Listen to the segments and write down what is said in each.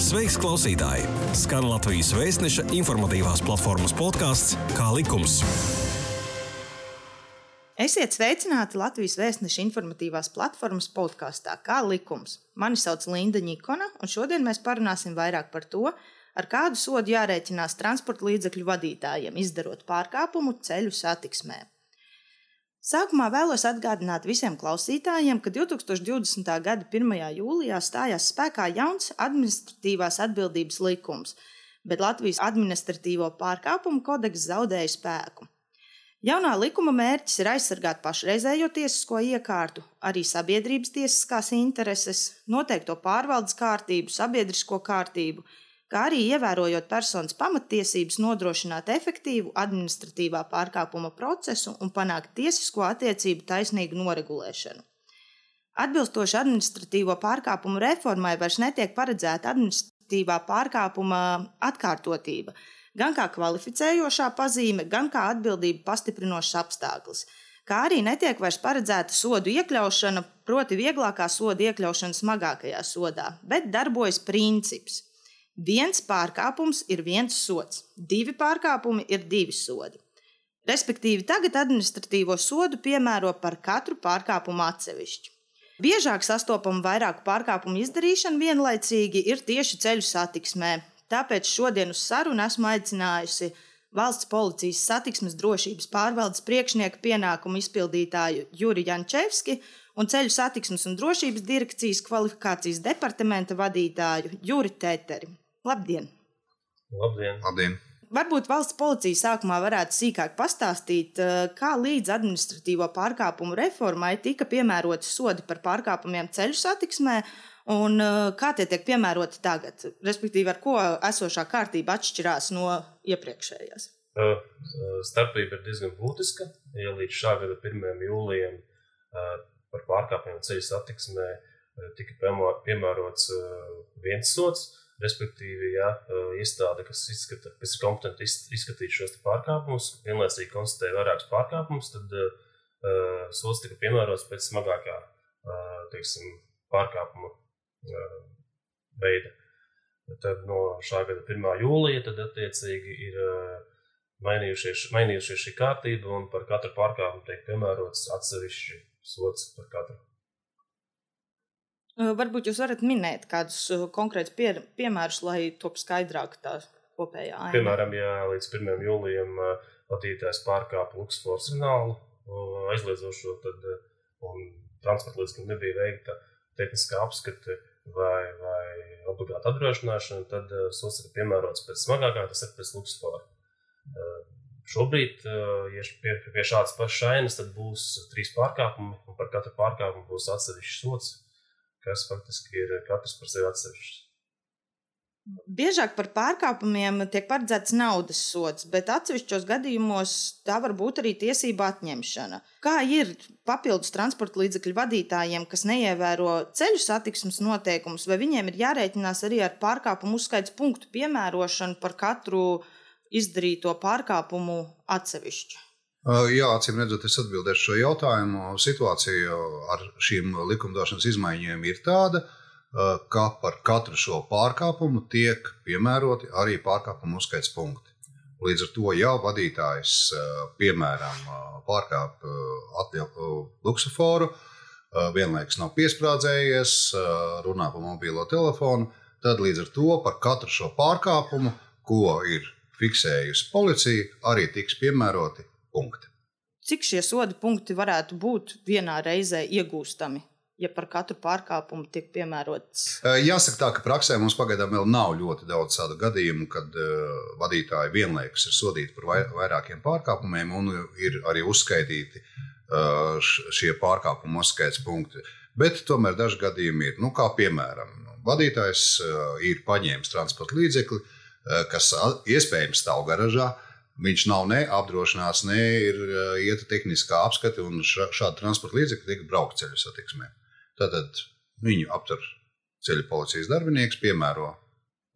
Sveiks, klausītāji! Skan Latvijas vēstneša informatīvās platformas podkāsts Kā likums. Esiet sveicināti Latvijas vēstneša informatīvās platformas podkāstā Kā likums. Mani sauc Linda Nikona, un šodien mēs parunāsim vairāk par to, ar kādu sodu jārēķinās transporta līdzekļu vadītājiem, izdarot pārkāpumu ceļu satiksmē. Sākumā vēlos atgādināt visiem klausītājiem, ka 2020. gada 1. jūlijā stājās spēkā jauns administratīvās atbildības likums, bet Latvijas administratīvo pārkāpumu kodeks zaudēja spēku. Jaunā likuma mērķis ir aizsargāt pašreizējo tiesisko iekārtu, arī sabiedrības tiesiskās intereses, noteikto pārvaldes kārtību, sabiedrisko kārtību, kā arī ievērojot personas pamatiesības, nodrošināt efektīvu administratīvā pārkāpuma procesu un panākt tiesisko attiecību taisnīgu noregulēšanu. Atbilstoši administratīvo pārkāpumu reformai vairs netiek paredzēta administratīvā pārkāpuma atkārtotība, gan kā kvalificējošā pazīme, gan kā atbildību pastiprinošs apstākļus. Kā arī netiek vairs paredzēta sodu iekļaušana, proti, vieglākā soda iekļaušana smagākajā sodā, bet darbojas princips Viens pārkāpums ir viens sots, divi pārkāpumi ir divi sodi. Respektīvi, tagad administratīvo sodu piemēro par katru pārkāpumu atsevišķi. Biežāk sastopama vairāku pārkāpumu izdarīšana vienlaicīgi ir tieši ceļu satiksmē. Tāpēc šodien uz sarunu esmu aicinājusi valsts policijas satiksmes drošības pārvaldes priekšnieka pienākumu izpildītāju Juri Jančevski un ceļu satiksmes un drošības direkcijas kvalifikācijas departamenta vadītāju Juri Teteri. Labdien! Labdien! Labdien. Varbūt valsts policija sākumā varētu sīkāk pastāstīt, eh, kā līdz administratīvo pārkāpumu reformai tika piemēroti sodi par pārkāpumiem ceļu satiksmē, un eh, kā tie tiek piemēroti tagad, respektīvi, ar ko esošā kārtība atšķirās no iepriekšējās. Starpība ir diezgan būtiska. Ja līdz šā gada 1. jūlijam par pārkāpumiem ceļu satiksmē tika piemērots viens sots, Respektīvi, ja iestāde, kas, izskata, kas ir kompetenti izskatīt šos pārkāpumus, vienlaicīgi konstatēja vairākus pārkāpumus, tad uh, sots tika piemērots pēc smagākā uh, teiksim, pārkāpuma uh, veida. Tad no šā gada 1. jūlija tad attiecīgi ir uh, mainījušies, mainījušies šī kārtība un par katru pārkāpumu tiek piemērots atsevišķi sots par katru Varbūt jūs varat minēt kādus konkrētus pie, piemērus, lai top skaidrāk tā kopējā aina. Piemēram, ja līdz 1. jūlijam vadītājs pārkāpa Luksforu signālu aizliedzošo, tad transporta līdzekļiem nebija veikta tehniskā apskate vai, vai obligāta apdrošināšana, tad sots ir piemērots pēc smagākā, tas ir pēc Luksfora. Šobrīd, ja pie, pie šādas pašas ainas, tad būs trīs pārkāpumi, un par katru pārkāpumu būs atsevišķs sots kas faktiski ir katrs par sevi atsevišķs. Biežāk par pārkāpumiem tiek paredzēts naudas sots, bet atsevišķos gadījumos tā var būt arī tiesība atņemšana. Kā ir papildus transporta līdzekļu vadītājiem, kas neievēro ceļu satiksmes noteikumus, vai viņiem ir jārēķinās arī ar pārkāpumu uzskaits punktu piemērošanu par katru izdarīto pārkāpumu atsevišķi? Jā, acīm redzot, es atbildēšu šo jautājumu. Situācija ar šīm likumdošanas izmaiņām ir tāda, ka par katru šo pārkāpumu tiek piemēroti arī pārkāpumu uzskaits punkti. Līdz ar to jau vadītājs, piemēram, pārkāp luksuforu, vienlaikus nav piesprādzējies, runā pa mobilo telefonu, tad līdz ar to par katru šo pārkāpumu, ko ir fiksējusi policija, arī tiks piemēroti punkti. Cik šie soda punkti varētu būt vienā reizē iegūstami? ja par katru pārkāpumu tiek piemērots? Jāsaka, tā, ka praksē mums pagaidām vēl nav ļoti daudz tādu gadījumu, kad uh, vadītāji vienlaikus ir sodīti par vai, vairākiem pārkāpumiem un ir arī uzskaitīti uh, šie pārkāpumu uzskaits punkti. Bet tomēr daži gadījumi ir, nu, kā piemēram, vadītājs ir paņēmis transporta līdzekli, kas iespējams stāv garažā, Viņš nav ne apdrošināts, ne ir uh, ieta tehniskā apskate, un šāda transporta līdzekļa tiek braukt ceļu satiksmē. Tad viņu aptur ceļu policijas darbinieks, piemēro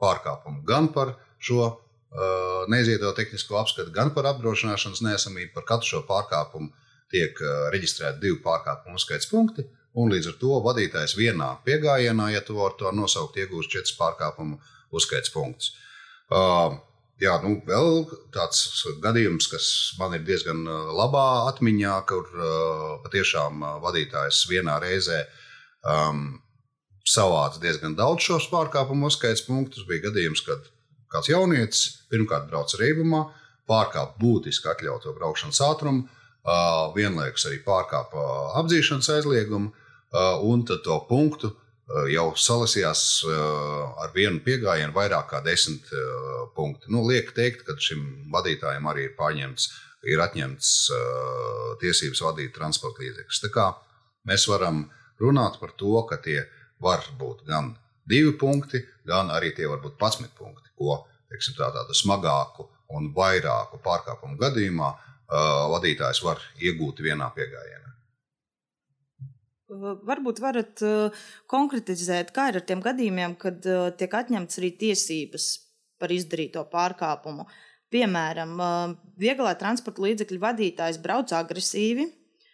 pārkāpumu gan par šo uh, neizieto tehnisko apskati, gan par apdrošināšanas nesamību. Par katru šo pārkāpumu tiek uh, reģistrēti divi pārkāpumu uzskaits punkti, Un līdz ar to vadītājs vienā piegājienā, ja to var to nosaukt, iegūst četrus pārkāpumu uzskaits punktus. Uh, jā, nu, vēl tāds gadījums, kas man ir diezgan labā atmiņā, kur uh, patiešām vadītājs vienā reizē um, savāca diezgan daudz šos pārkāpumu uzskaits punktus. Bija gadījums, kad kāds jaunietis pirmkārt brauca reibumā, pārkāpa būtiski atļautu braukšanas ātrumu, uh, vienlaikus arī pārkāpa apdzīšanas aizliegumu un tad to punktu jau salasījās ar vienu piegājienu vairāk kā desmit punkti. Nu, liek teikt, ka šim vadītājam arī ir pārņemts, ir atņemts tiesības vadīt transporta līdzekļus. Tā kā mēs varam runāt par to, ka tie var būt gan divi punkti, gan arī tie var būt 11 punkti, ko teiksim, tā, tādu smagāku un vairāku pārkāpumu gadījumā vadītājs var iegūt vienā piegājienā. Varbūt varat konkretizēt, kā ir ar tiem gadījumiem, kad tiek atņemts arī tiesības par izdarīto pārkāpumu. Piemēram, vieglā transporta līdzekļu vadītājs brauc agresīvi,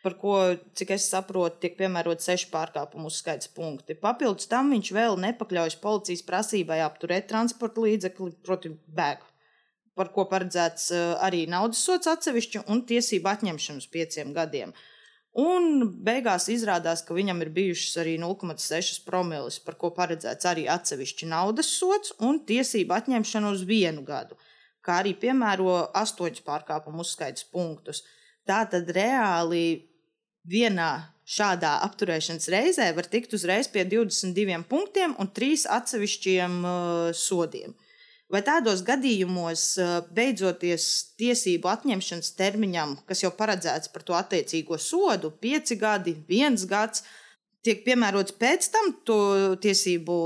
par ko, cik es saprotu, tiek piemērot seši pārkāpumu uzskaits punkti. Papildus tam viņš vēl nepakļaujas policijas prasībai apturēt transporta līdzekli, proti, bēgu, par ko paredzēts arī naudas sots atsevišķi un tiesību atņemšanu uz pieciem gadiem. Uh, Un beigās izrādās, ka viņam ir bijušas arī 0,6 promils, par ko paredzēts arī atsevišķi naudas sots un tiesību atņemšana uz vienu gadu, kā arī piemēro astoņus pārkāpumu uzskaits punktus. Tātad reāli vienā šādā apturēšanas reizē var tikt uzreiz pie 22 punktiem un 3 atsevišķiem uh, sodiem. Uh, Vai tādos gadījumos, beidzoties tiesību atņemšanas termiņam, kas jau paredzēts par to attiecīgo sodu, pieci gadi, viens gads, tiek piemērots pēc tam to tiesību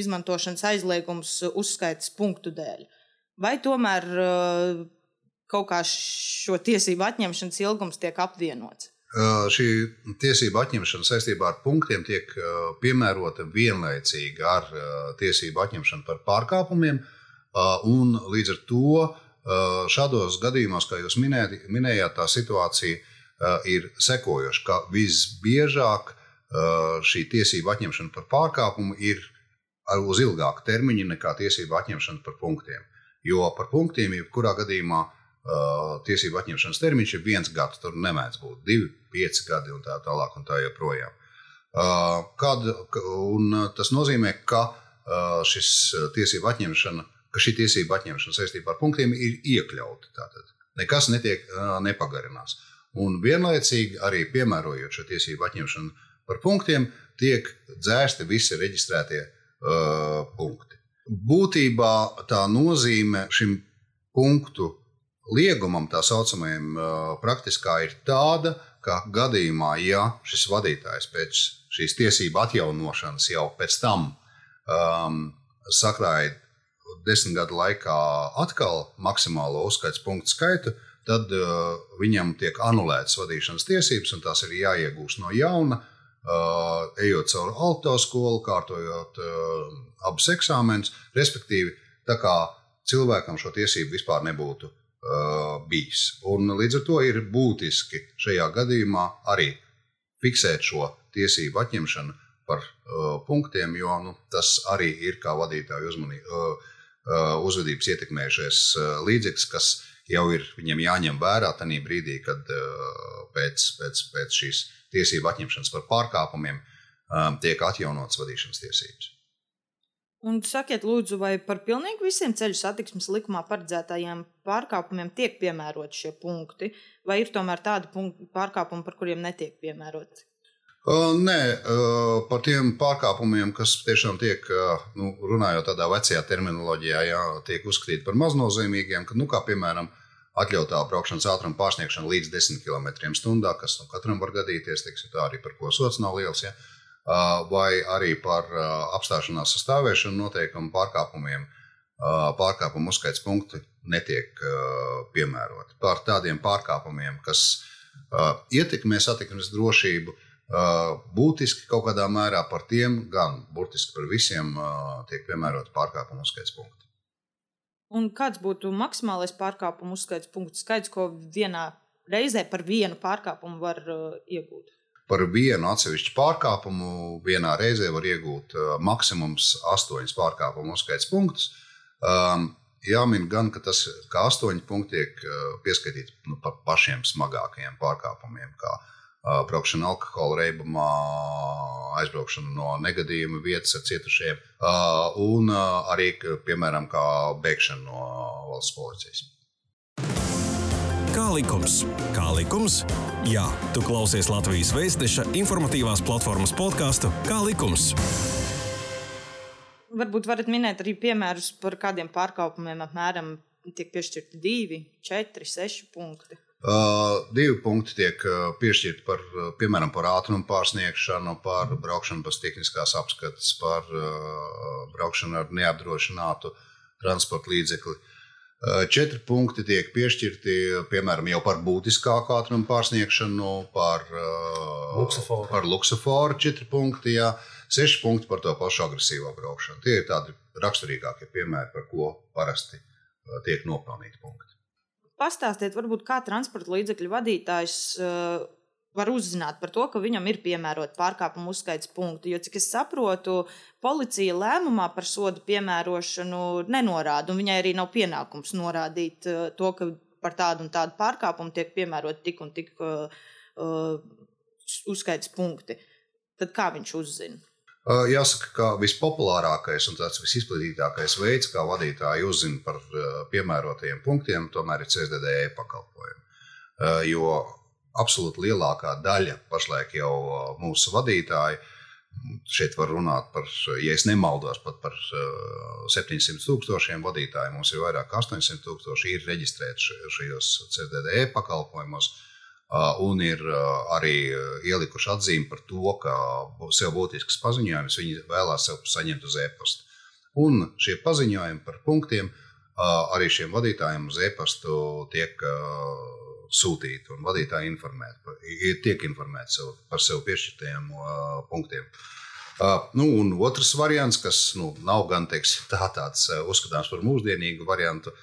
izmantošanas aizliegums uzskaitas punktu dēļ? Vai tomēr kaut kā šo tiesību atņemšanas ilgums tiek apvienots? Šī tiesība atņemšana saistībā ar punktiem tiek piemērota vienlaicīgi ar tiesību atņemšanu par pārkāpumiem. Un līdz ar to šādos gadījumos, kā jūs minējāt, tā situācija ir sekojoša, ka visbiežāk šī tiesība atņemšana par pārkāpumu ir uz ilgāku termiņu nekā tiesība atņemšana par punktiem. Jo par punktiem, jebkurā gadījumā, tiesību atņemšanas termiņš ir viens gads. Tur nemēdz būt divi, pieci gadi un tā tālāk un tā joprojām. Kad, un tas nozīmē, ka šis tiesību atņemšana, ka šī tiesība atņemšana saistībā ar punktiem ir iekļauta. Tātad nekas netiek nepagarinās. Un vienlaicīgi arī piemērojot šo tiesību atņemšanu par punktiem, tiek dzēsti visi reģistrētie uh, punkti. Būtībā tā nozīme šim punktu liegumam, tā saucamajam, praktiskā ir tāda, ka gadījumā, ja šis vadītājs pēc šīs tiesību atjaunošanas jau pēc tam um, sakrāja desmit gadu laikā atkal maksimālo uzskaits punktu skaitu, tad uh, viņam tiek anulētas vadīšanas tiesības, un tās ir jāiegūst no jauna, uh, ejot cauri autoskolu, kārtojot uh, abus eksāmenus. Respektīvi, tā kā cilvēkam šo tiesību vispār nebūtu uh, bijis. Un līdz ar to ir būtiski šajā gadījumā arī fiksēt šo tiesību atņemšanu par uh, punktiem, jo nu, tas arī ir kā vadītāju uzmanī, uh, uh, uzvedības ietekmējušais uh, līdzeklis, kas jau ir viņam jāņem vērā tajā brīdī, kad uh, pēc, pēc, pēc šīs tiesību atņemšanas par pārkāpumiem um, tiek atjaunotas vadīšanas tiesības. Un sakiet, lūdzu, vai par pilnīgi visiem ceļu satiksmes likumā paredzētajiem pārkāpumiem tiek piemēroti šie punkti, vai ir tomēr tādi punkti, pārkāpumi, par kuriem netiek piemēroti? Uh, nē, uh, par tiem pārkāpumiem, kas tiešām tiek, uh, nu, runājot tādā vecajā terminoloģijā, jā, tiek uzskatīti par maznozīmīgiem, ka, nu, kā piemēram, atļautā braukšanas ātruma pārsniegšana līdz 10 km/h, kas nu, katram var gadīties, teiksim, tā arī par ko sots nav liels. Ja? Vai arī par apstāšanās sastāvēšanu noteikumu pārkāpumiem, pārkāpumu uzskaits punkti netiek piemēroti. Par tādiem pārkāpumiem, kas ietekmē satiksmes drošību, būtiski kaut kādā mērā par tiem, gan burtiski par visiem, tiek piemēroti pārkāpumu uzskaits punkti. Un kāds būtu maksimālais pārkāpumu uzskaits punktu skaits, ko vienā reizē par vienu pārkāpumu var iegūt? Par vienu atsevišķu pārkāpumu vienā reizē var iegūt maksimums astoņus pārkāpumu uzskaits punktus. Um, jāmin gan, ka tas kā astoņi punkti tiek pieskaitīti nu, par pašiem smagākajiem pārkāpumiem, kā uh, braukšana alkohola reibumā, aizbraukšana no negadījuma vietas ar cietušiem, uh, un uh, arī, piemēram, bēgšana no valsts policijas. Kā likums? Kā likums? Jā, tu klausies Latvijas Vēstneša informatīvās platformas podkāstu Kā likums? Varbūt varat minēt arī piemērus par kādiem pārkāpumiem, apmēram tiek piešķirti divi, četri, seši punkti. Uh, divi punkti tiek piešķirti par, piemēram, par ātrumu pārsniegšanu, par braukšanu bez tehniskās apskates, par uh, braukšanu ar neapdrošinātu transporta līdzekli. Uh, Četri punkti tiek piešķirti piemēram jau par būtiskāku ātrumu pārsniegšanu, par luksuforu. Par luksuforu četri punkti, jā. seši punkti par to pašu agresīvo braukšanu. Tie ir tādi raksturīgākie piemēri, par ko parasti tiek nopelnīti punkti. Pastāstiet, varbūt kā transporta līdzekļu vadītājs var uzzināt par to, ka viņam ir piemērota pārkāpuma uzskaits punkti. Jo, cik es saprotu, policija lēmumā par sodu piemērošanu nenorāda, un viņai arī nav pienākums norādīt uh, to, ka par tādu un tādu pārkāpumu tiek piemērot tik un tik uh, uzskaits punkti. Tad kā viņš uzzina? Jāsaka, ka vispopulārākais un tāds visizplatītākais veids, kā vadītāji uzzina par piemērotajiem punktiem, tomēr ir CSDD pakalpojumi. Jo absolūti lielākā daļa pašlaik jau mūsu vadītāji. Šeit var runāt par, ja nemaldos, pat par 700 tūkstošiem vadītāju. Mums ir vairāk kā 800 tūkstoši, ir reģistrēti šajos CDD pakalpojumos. Un ir arī ielikuši atzīmi par to, ka sev būtisks paziņojums viņi vēlās sev saņemt uz e-pasta. Un šie paziņojumi par punktiem arī šiem vadītājiem uz e-pastu tiek sūtīt un vadītāji informēt, tiek informēti sev, par sev piešķirtajiem uh, punktiem. Uh, nu, un otrs variants, kas nu, nav gan teiksim, tā, tāds uh, uzskatāms par mūsdienīgu variantu,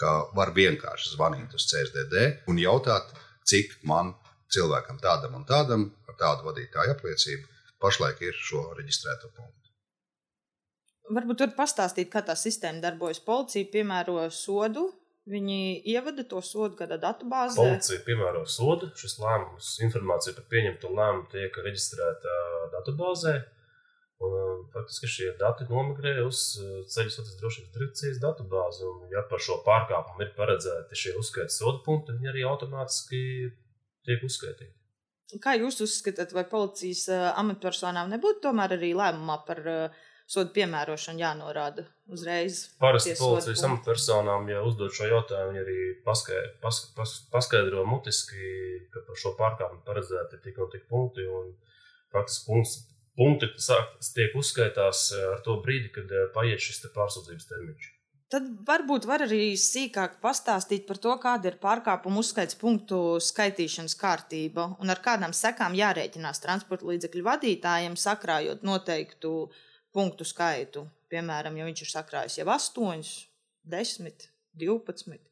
ka var vienkārši zvanīt uz CSDD un jautāt, cik man cilvēkam tādam un tādam ar tādu vadītāju apliecību pašlaik ir šo reģistrēto punktu. Varbūt tur pastāstīt, kā tā sistēma darbojas. Policija piemēro sodu Viņi ievada to sodu kādā datubāzē. Policija piemēro sodu. Šis lēmums, informācija par pieņemto lēmumu tiek reģistrēta datubāzē. Un, faktiski šie dati nomigrē uz ceļu satiksmes drošības direkcijas datubāzi. Un, ja par šo pārkāpumu ir paredzēti šie uzskaites sodu punkti, viņi arī automātiski tiek uzskaitīti. Kā jūs uzskatāt, vai policijas amatpersonām nebūtu tomēr arī lēmumā par uh, sodu piemērošana jānorāda uzreiz. Parasti policijas amatpersonām, ja uzdod šo jautājumu, viņi arī paskaidro, pas, pas, paskaidro mutiski, ka par šo pārkāpumu paredzēti tik un tik punkti. Un faktiski punkts, punkti tiek uzskaitās ar to brīdi, kad eh, paiet šis te pārsūdzības termiņš. Tad varbūt var arī sīkāk pastāstīt par to, kāda ir pārkāpuma uzskaits punktu skaitīšanas kārtība un ar kādām sekām jārēķinās transporta līdzekļu vadītājiem, sakrājot noteiktu uh, punktu skaitu. Piemēram, ja viņš ir sakrājis jau 8, 10, 12.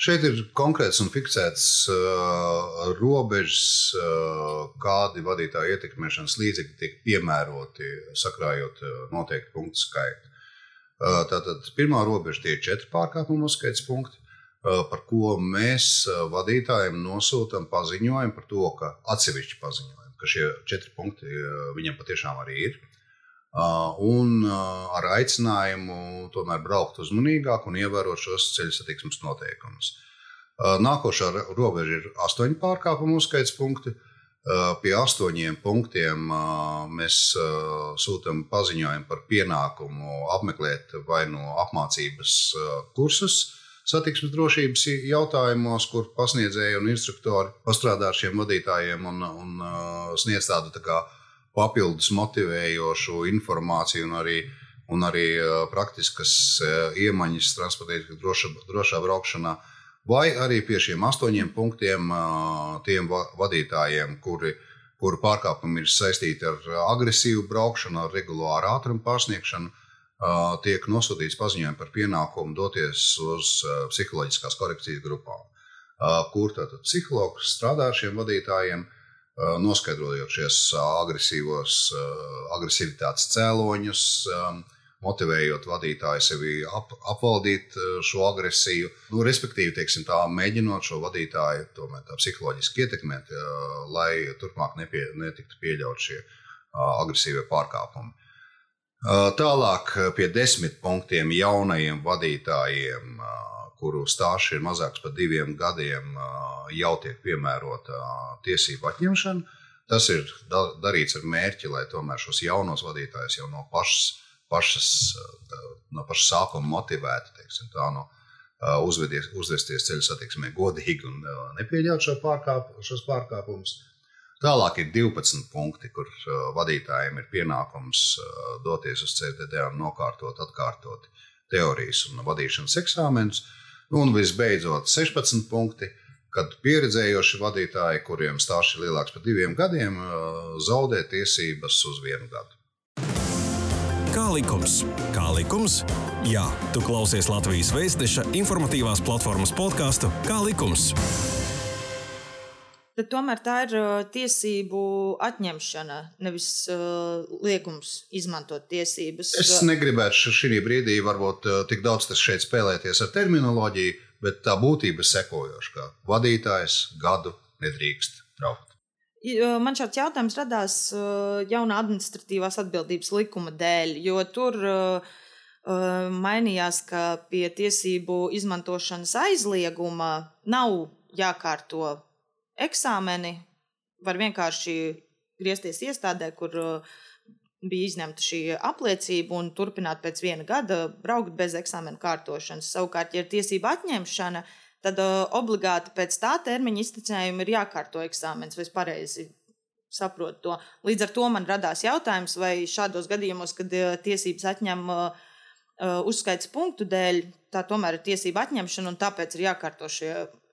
Šeit ir konkrēts un fiksēts uh, robežas, uh, kādi vadītāja ietekmēšanas līdzekļi tiek piemēroti, sakrājot uh, noteiktu punktu skaitu. Uh, tātad pirmā robeža tie ir četri pārkāpumu uzskaits punkti, uh, par ko mēs uh, vadītājiem nosūtām paziņojumu par to, ka atsevišķi paziņojumi, ka šie četri punkti uh, viņam patiešām arī ir. Un ar aicinājumu tomēr braukt uzmanīgāk un ievērot šos ceļu satiksmes noteikumus. Nākošā robeža ir astoņu pārkāpumu uzskaits punkti. Pie astoņiem punktiem mēs sūtām paziņojumu par pienākumu apmeklēt vai no apmācības kursus satiksmes drošības jautājumos, kur pasniedzēji un instruktori pastrādā ar šiem vadītājiem un, un sniedz tādu tā kā papildus motivējošu informāciju un arī, un arī praktiskas iemaņas transporta drošā, drošā braukšanā. Vai arī pie šiem astoņiem punktiem tiem vadītājiem, kuri, kuru pārkāpumi ir saistīti ar agresīvu braukšanu, ar regulāru ātrumu pārsniegšanu, tiek nosūtīts paziņojumi par pienākumu doties uz psiholoģiskās korekcijas grupām, kur tātad psihologs strādā ar šiem vadītājiem noskaidrojot šos agresīvos, agresivitātes cēloņus, motivējot vadītāju sevi ap, apvaldīt šo agresiju, nu, respektīvi, teiksim, tā, mēģinot šo vadītāju tomēr tā psiholoģiski ietekmēt, lai turpmāk nepie, netiktu pieļaut šie agresīvie pārkāpumi. Tālāk pie desmit punktiem jaunajiem vadītājiem, kuru stāsts ir mazāks par diviem gadiem, jau tiek piemērota tiesību atņemšana. Tas ir darīts ar mērķi, lai tomēr šos jaunos vadītājus jau no pašas, pašas, no paša sākuma motivētu teiksim, tā, no, uzvedies, uzvesties ceļu satiksmē godīgi un nepieļaut šo pārkāp, šos pārkāpumus. Tālāk ir 12 punkti, kur vadītājiem ir pienākums doties uz CTD un nokārtot, atkārtot teorijas un vadīšanas eksāmenus. Un visbeidzot, 16 punkti, kad pieredzējoši vadītāji, kuriem stāsts ir lielāks par diviem gadiem, zaudē tiesības uz vienu gadu. Kā likums? Kā likums? Jā, tu klausies Latvijas Vēstneša informatīvās platformas podkāstu Kā likums? Tad tomēr tā ir tiesību atņemšana, nevis uh, liegums izmantot tiesības. Es negribētu šī brīdī varbūt tik daudz šeit spēlēties ar terminoloģiju, bet tā būtība sekojoša, ka vadītājs gadu nedrīkst traukt. Uh, man šāds jautājums radās jaunā administratīvās atbildības likuma dēļ, jo tur uh, mainījās, ka pie tiesību izmantošanas aizlieguma nav jākārto eksāmeni, var vienkārši griezties iestādē, kur uh, bija izņemta šī apliecība un turpināt pēc viena gada braukt bez eksāmena kārtošanas. Savukārt, ja ir tiesība atņemšana, tad uh, obligāti pēc tā termiņa iztecējuma ir jākārto eksāmens, vai es pareizi saprotu to. Līdz ar to man radās jautājums, vai šādos gadījumos, kad uh, tiesības atņem uzskaits punktu dēļ, tā tomēr ir tiesība atņemšana un tāpēc ir jākārto šie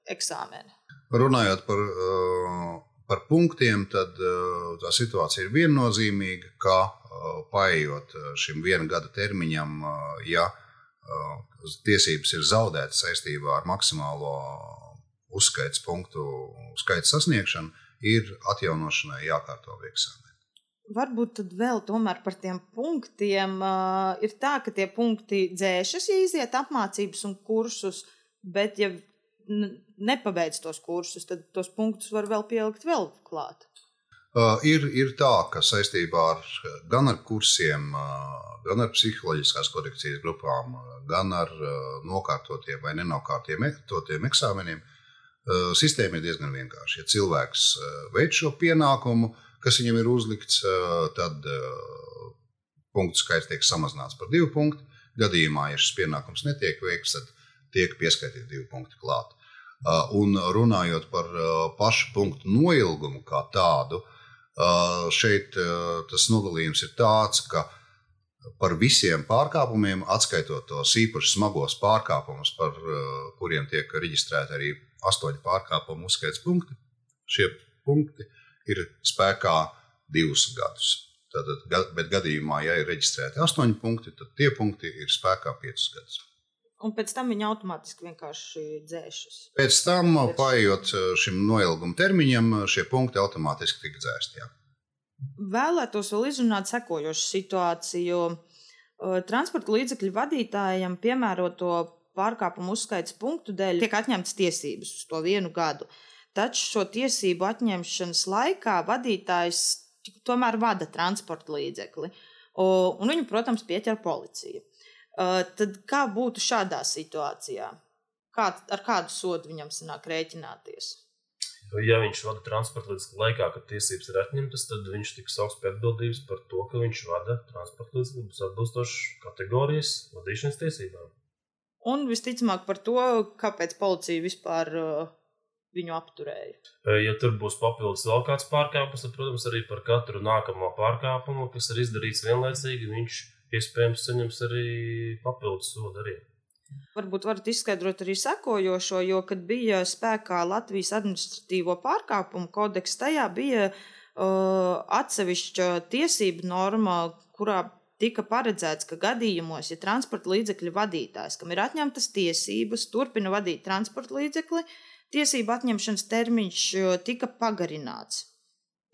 eksāmeni. Runājot par, eh, par punktiem, tad eh, tā situācija ir viennozīmīga, ka eh, paiet šim viena gada termiņam, ja tiesības ir zaudētas saistībā ar maksimālo uzskaits punktu skaita sasniegšanu, ir atjaunošanai jākārto eksāmeni. Varbūt tad vēl par tiem punktiem. Uh, ir tā, ka tie punkti dzēšas, ja iziet apmācības un kursus, bet ja nepabeidz tos kursus, tad tos punktus var vēl pielikt vēl klāt. Uh, ir, ir tā, ka saistībā ar gan ar kursiem, uh, gan ar psiholoģiskās korekcijas grupām, uh, gan ar uh, nokārtotiem vai nenokārtotiem eksāmeniem, uh, sistēma ir diezgan vienkārša. Ja cilvēks uh, veic šo pienākumu, kas viņam ir uzlikts, tad punktu skaits tiek samazināts par divu punktu. Gadījumā, ja šis pienākums netiek veikts, tad tiek pieskaitīti divi punkti klāt. Un runājot par pašu punktu noilgumu kā tādu, šeit tas nodalījums ir tāds, ka par visiem pārkāpumiem, atskaitot tos īpaši smagos pārkāpumus, par kuriem tiek reģistrēti arī astoņi pārkāpumu uzskaits punkti, šie punkti ir spēkā divus gadus. Tātad, bet gadījumā, ja ir reģistrēti astoņi punkti, tad tie punkti ir spēkā piecus gadus. Un pēc tam viņi automātiski vienkārši dzēšas. Pēc tam, pēc... paiet eh, šim noilguma termiņam, šie punkti automātiski tika dzēsti. Jā. Vēlētos vēl izrunāt sekojošu situāciju. Eh, transporta līdzekļu vadītājiem piemēroto pārkāpumu uzskaits punktu dēļ tiek atņemtas tiesības uz to vienu gadu. Taču šo tiesību atņemšanas laikā vadītājs tomēr vada transporta līdzekli, un viņu, protams, pieķer policija. Uh, tad kā būtu šādā situācijā? Kā, ar kādu sodu viņam sanāk rēķināties? Ja viņš vada transporta līdzekli laikā, kad tiesības ir atņemtas, tad viņš tiks saukts pie atbildības par to, ka viņš vada transporta līdzekļus atbilstoši kategorijas vadīšanas tiesībām. Un visticamāk par to, kāpēc policija vispār uh, viņu apturēja. Ja tur būs papildus vēl kāds pārkāpums, tad, protams, arī par katru nākamo pārkāpumu, kas ir izdarīts vienlaicīgi, viņš iespējams saņems arī papildus sodu. Arī. Varbūt varat izskaidrot arī sekojošo, jo, kad bija spēkā Latvijas administratīvo pārkāpumu kodeks, tajā bija uh, atsevišķa tiesība norma, kurā tika paredzēts, ka gadījumos, ja transporta līdzekļa vadītājs, kam ir atņemtas tiesības, turpina vadīt transporta līdzekli, tiesību atņemšanas termiņš tika pagarināts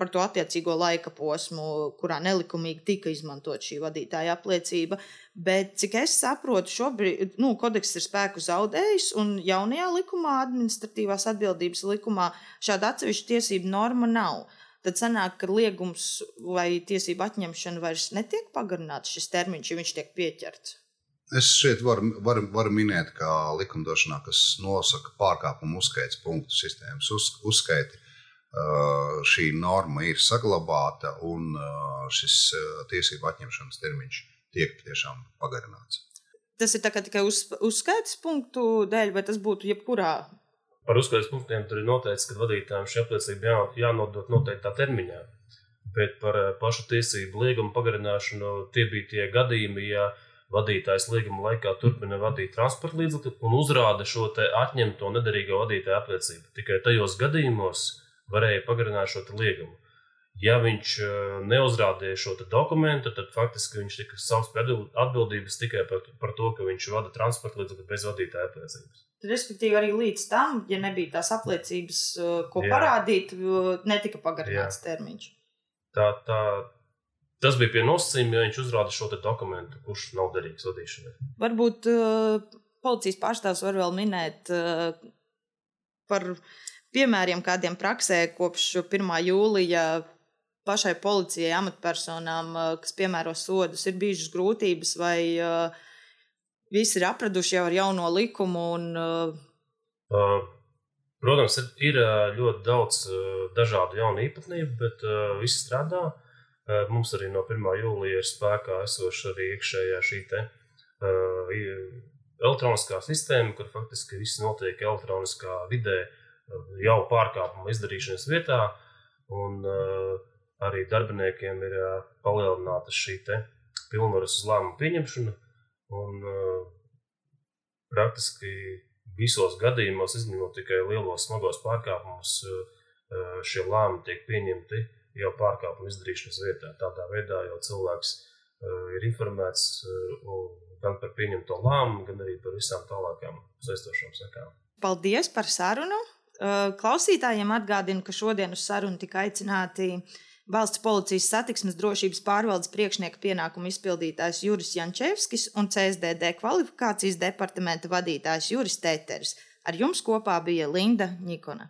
par to attiecīgo laika posmu, kurā nelikumīgi tika izmantot šī vadītāja apliecība. Bet, cik es saprotu, šobrīd nu, kodeks ir spēku zaudējis, un jaunajā likumā, administratīvās atbildības likumā, šāda atsevišķa tiesība norma nav. Tad sanāk, ka liegums vai tiesība atņemšana vairs netiek pagarināts šis termiņš, ja viņš tiek pieķerts. Es šeit varu, varu, varu minēt, ka likumdošanā, kas nosaka pārkāpumu uzskaits punktu sistēmas uz, uzskaiti, šī norma ir saglabāta un šis tiesību atņemšanas termiņš tiek tiešām pagarināts. Tas ir tikai uz, uzskaites punktu dēļ, vai tas būtu jebkurā? Par uzskaites punktiem tur ir noteikts, ka vadītājiem šī apliecība jā, jānodod noteiktā termiņā. Bet par pašu tiesību līgumu pagarināšanu tie bija tie gadījumi, ja vadītājs līguma laikā turpina vadīt transporta līdzekli un uzrāda šo atņemto nederīgo vadītāju apliecību. Tikai tajos gadījumos, varēja pagarināt šo liegumu. Ja viņš e, neuzrādīja šo dokumentu, tad faktiski viņš tika savs atbildības tikai par, par to, ka viņš vada transporta līdzekli bez vadītāja apliecības. Respektīvi, arī līdz tam, ja nebija tās apliecības, e, ko Jā. parādīt, e, netika pagarināts Jā. termiņš. Tā, tā, tas bija pie nosacījuma, ja viņš uzrāda šo dokumentu, kurš nav derīgs vadīšanai. Varbūt uh, policijas pārstāvs var vēl minēt uh, par piemēriem, kādiem praksē kopš 1. jūlija pašai policijai, amatpersonām, eh, kas piemēro sodus, ir bijušas grūtības, vai uh, visi ir apraduši jau ar jauno likumu? Un. Uh, protams, ir, ļoti daudz dažādu jaunu īpatnību, bet viss strādā. Mums arī no 1. jūlija ir spēkā esoša arī iekšējā šī te, elektroniskā sistēma, kur faktiski viss notiek elektroniskā vidē. Uh, jau pārkāpumu izdarīšanas vietā, un uh, arī darbiniekiem ir uh, palielināta šī pilnvaras uz lēmumu pieņemšanu. Un, uh, praktiski visos gadījumos, izņemot tikai lielos smagos pārkāpumus, uh, šie lēmumi tiek pieņemti jau pārkāpumu izdarīšanas vietā. Tādā veidā jau cilvēks ir informēts gan par pieņemto lēmumu, gan arī par visām tālākām saistošām sekām. Paldies par sarunu! Klausītājiem atgādinu, ka šodien uz sarunu tika aicināti Valsts policijas satiksmes drošības pārvaldes priekšnieka pienākumu izpildītājs Juris Jančevskis un CSDD kvalifikācijas departamenta vadītājs Juris Tēters. Ar jums kopā bija Linda Nikona.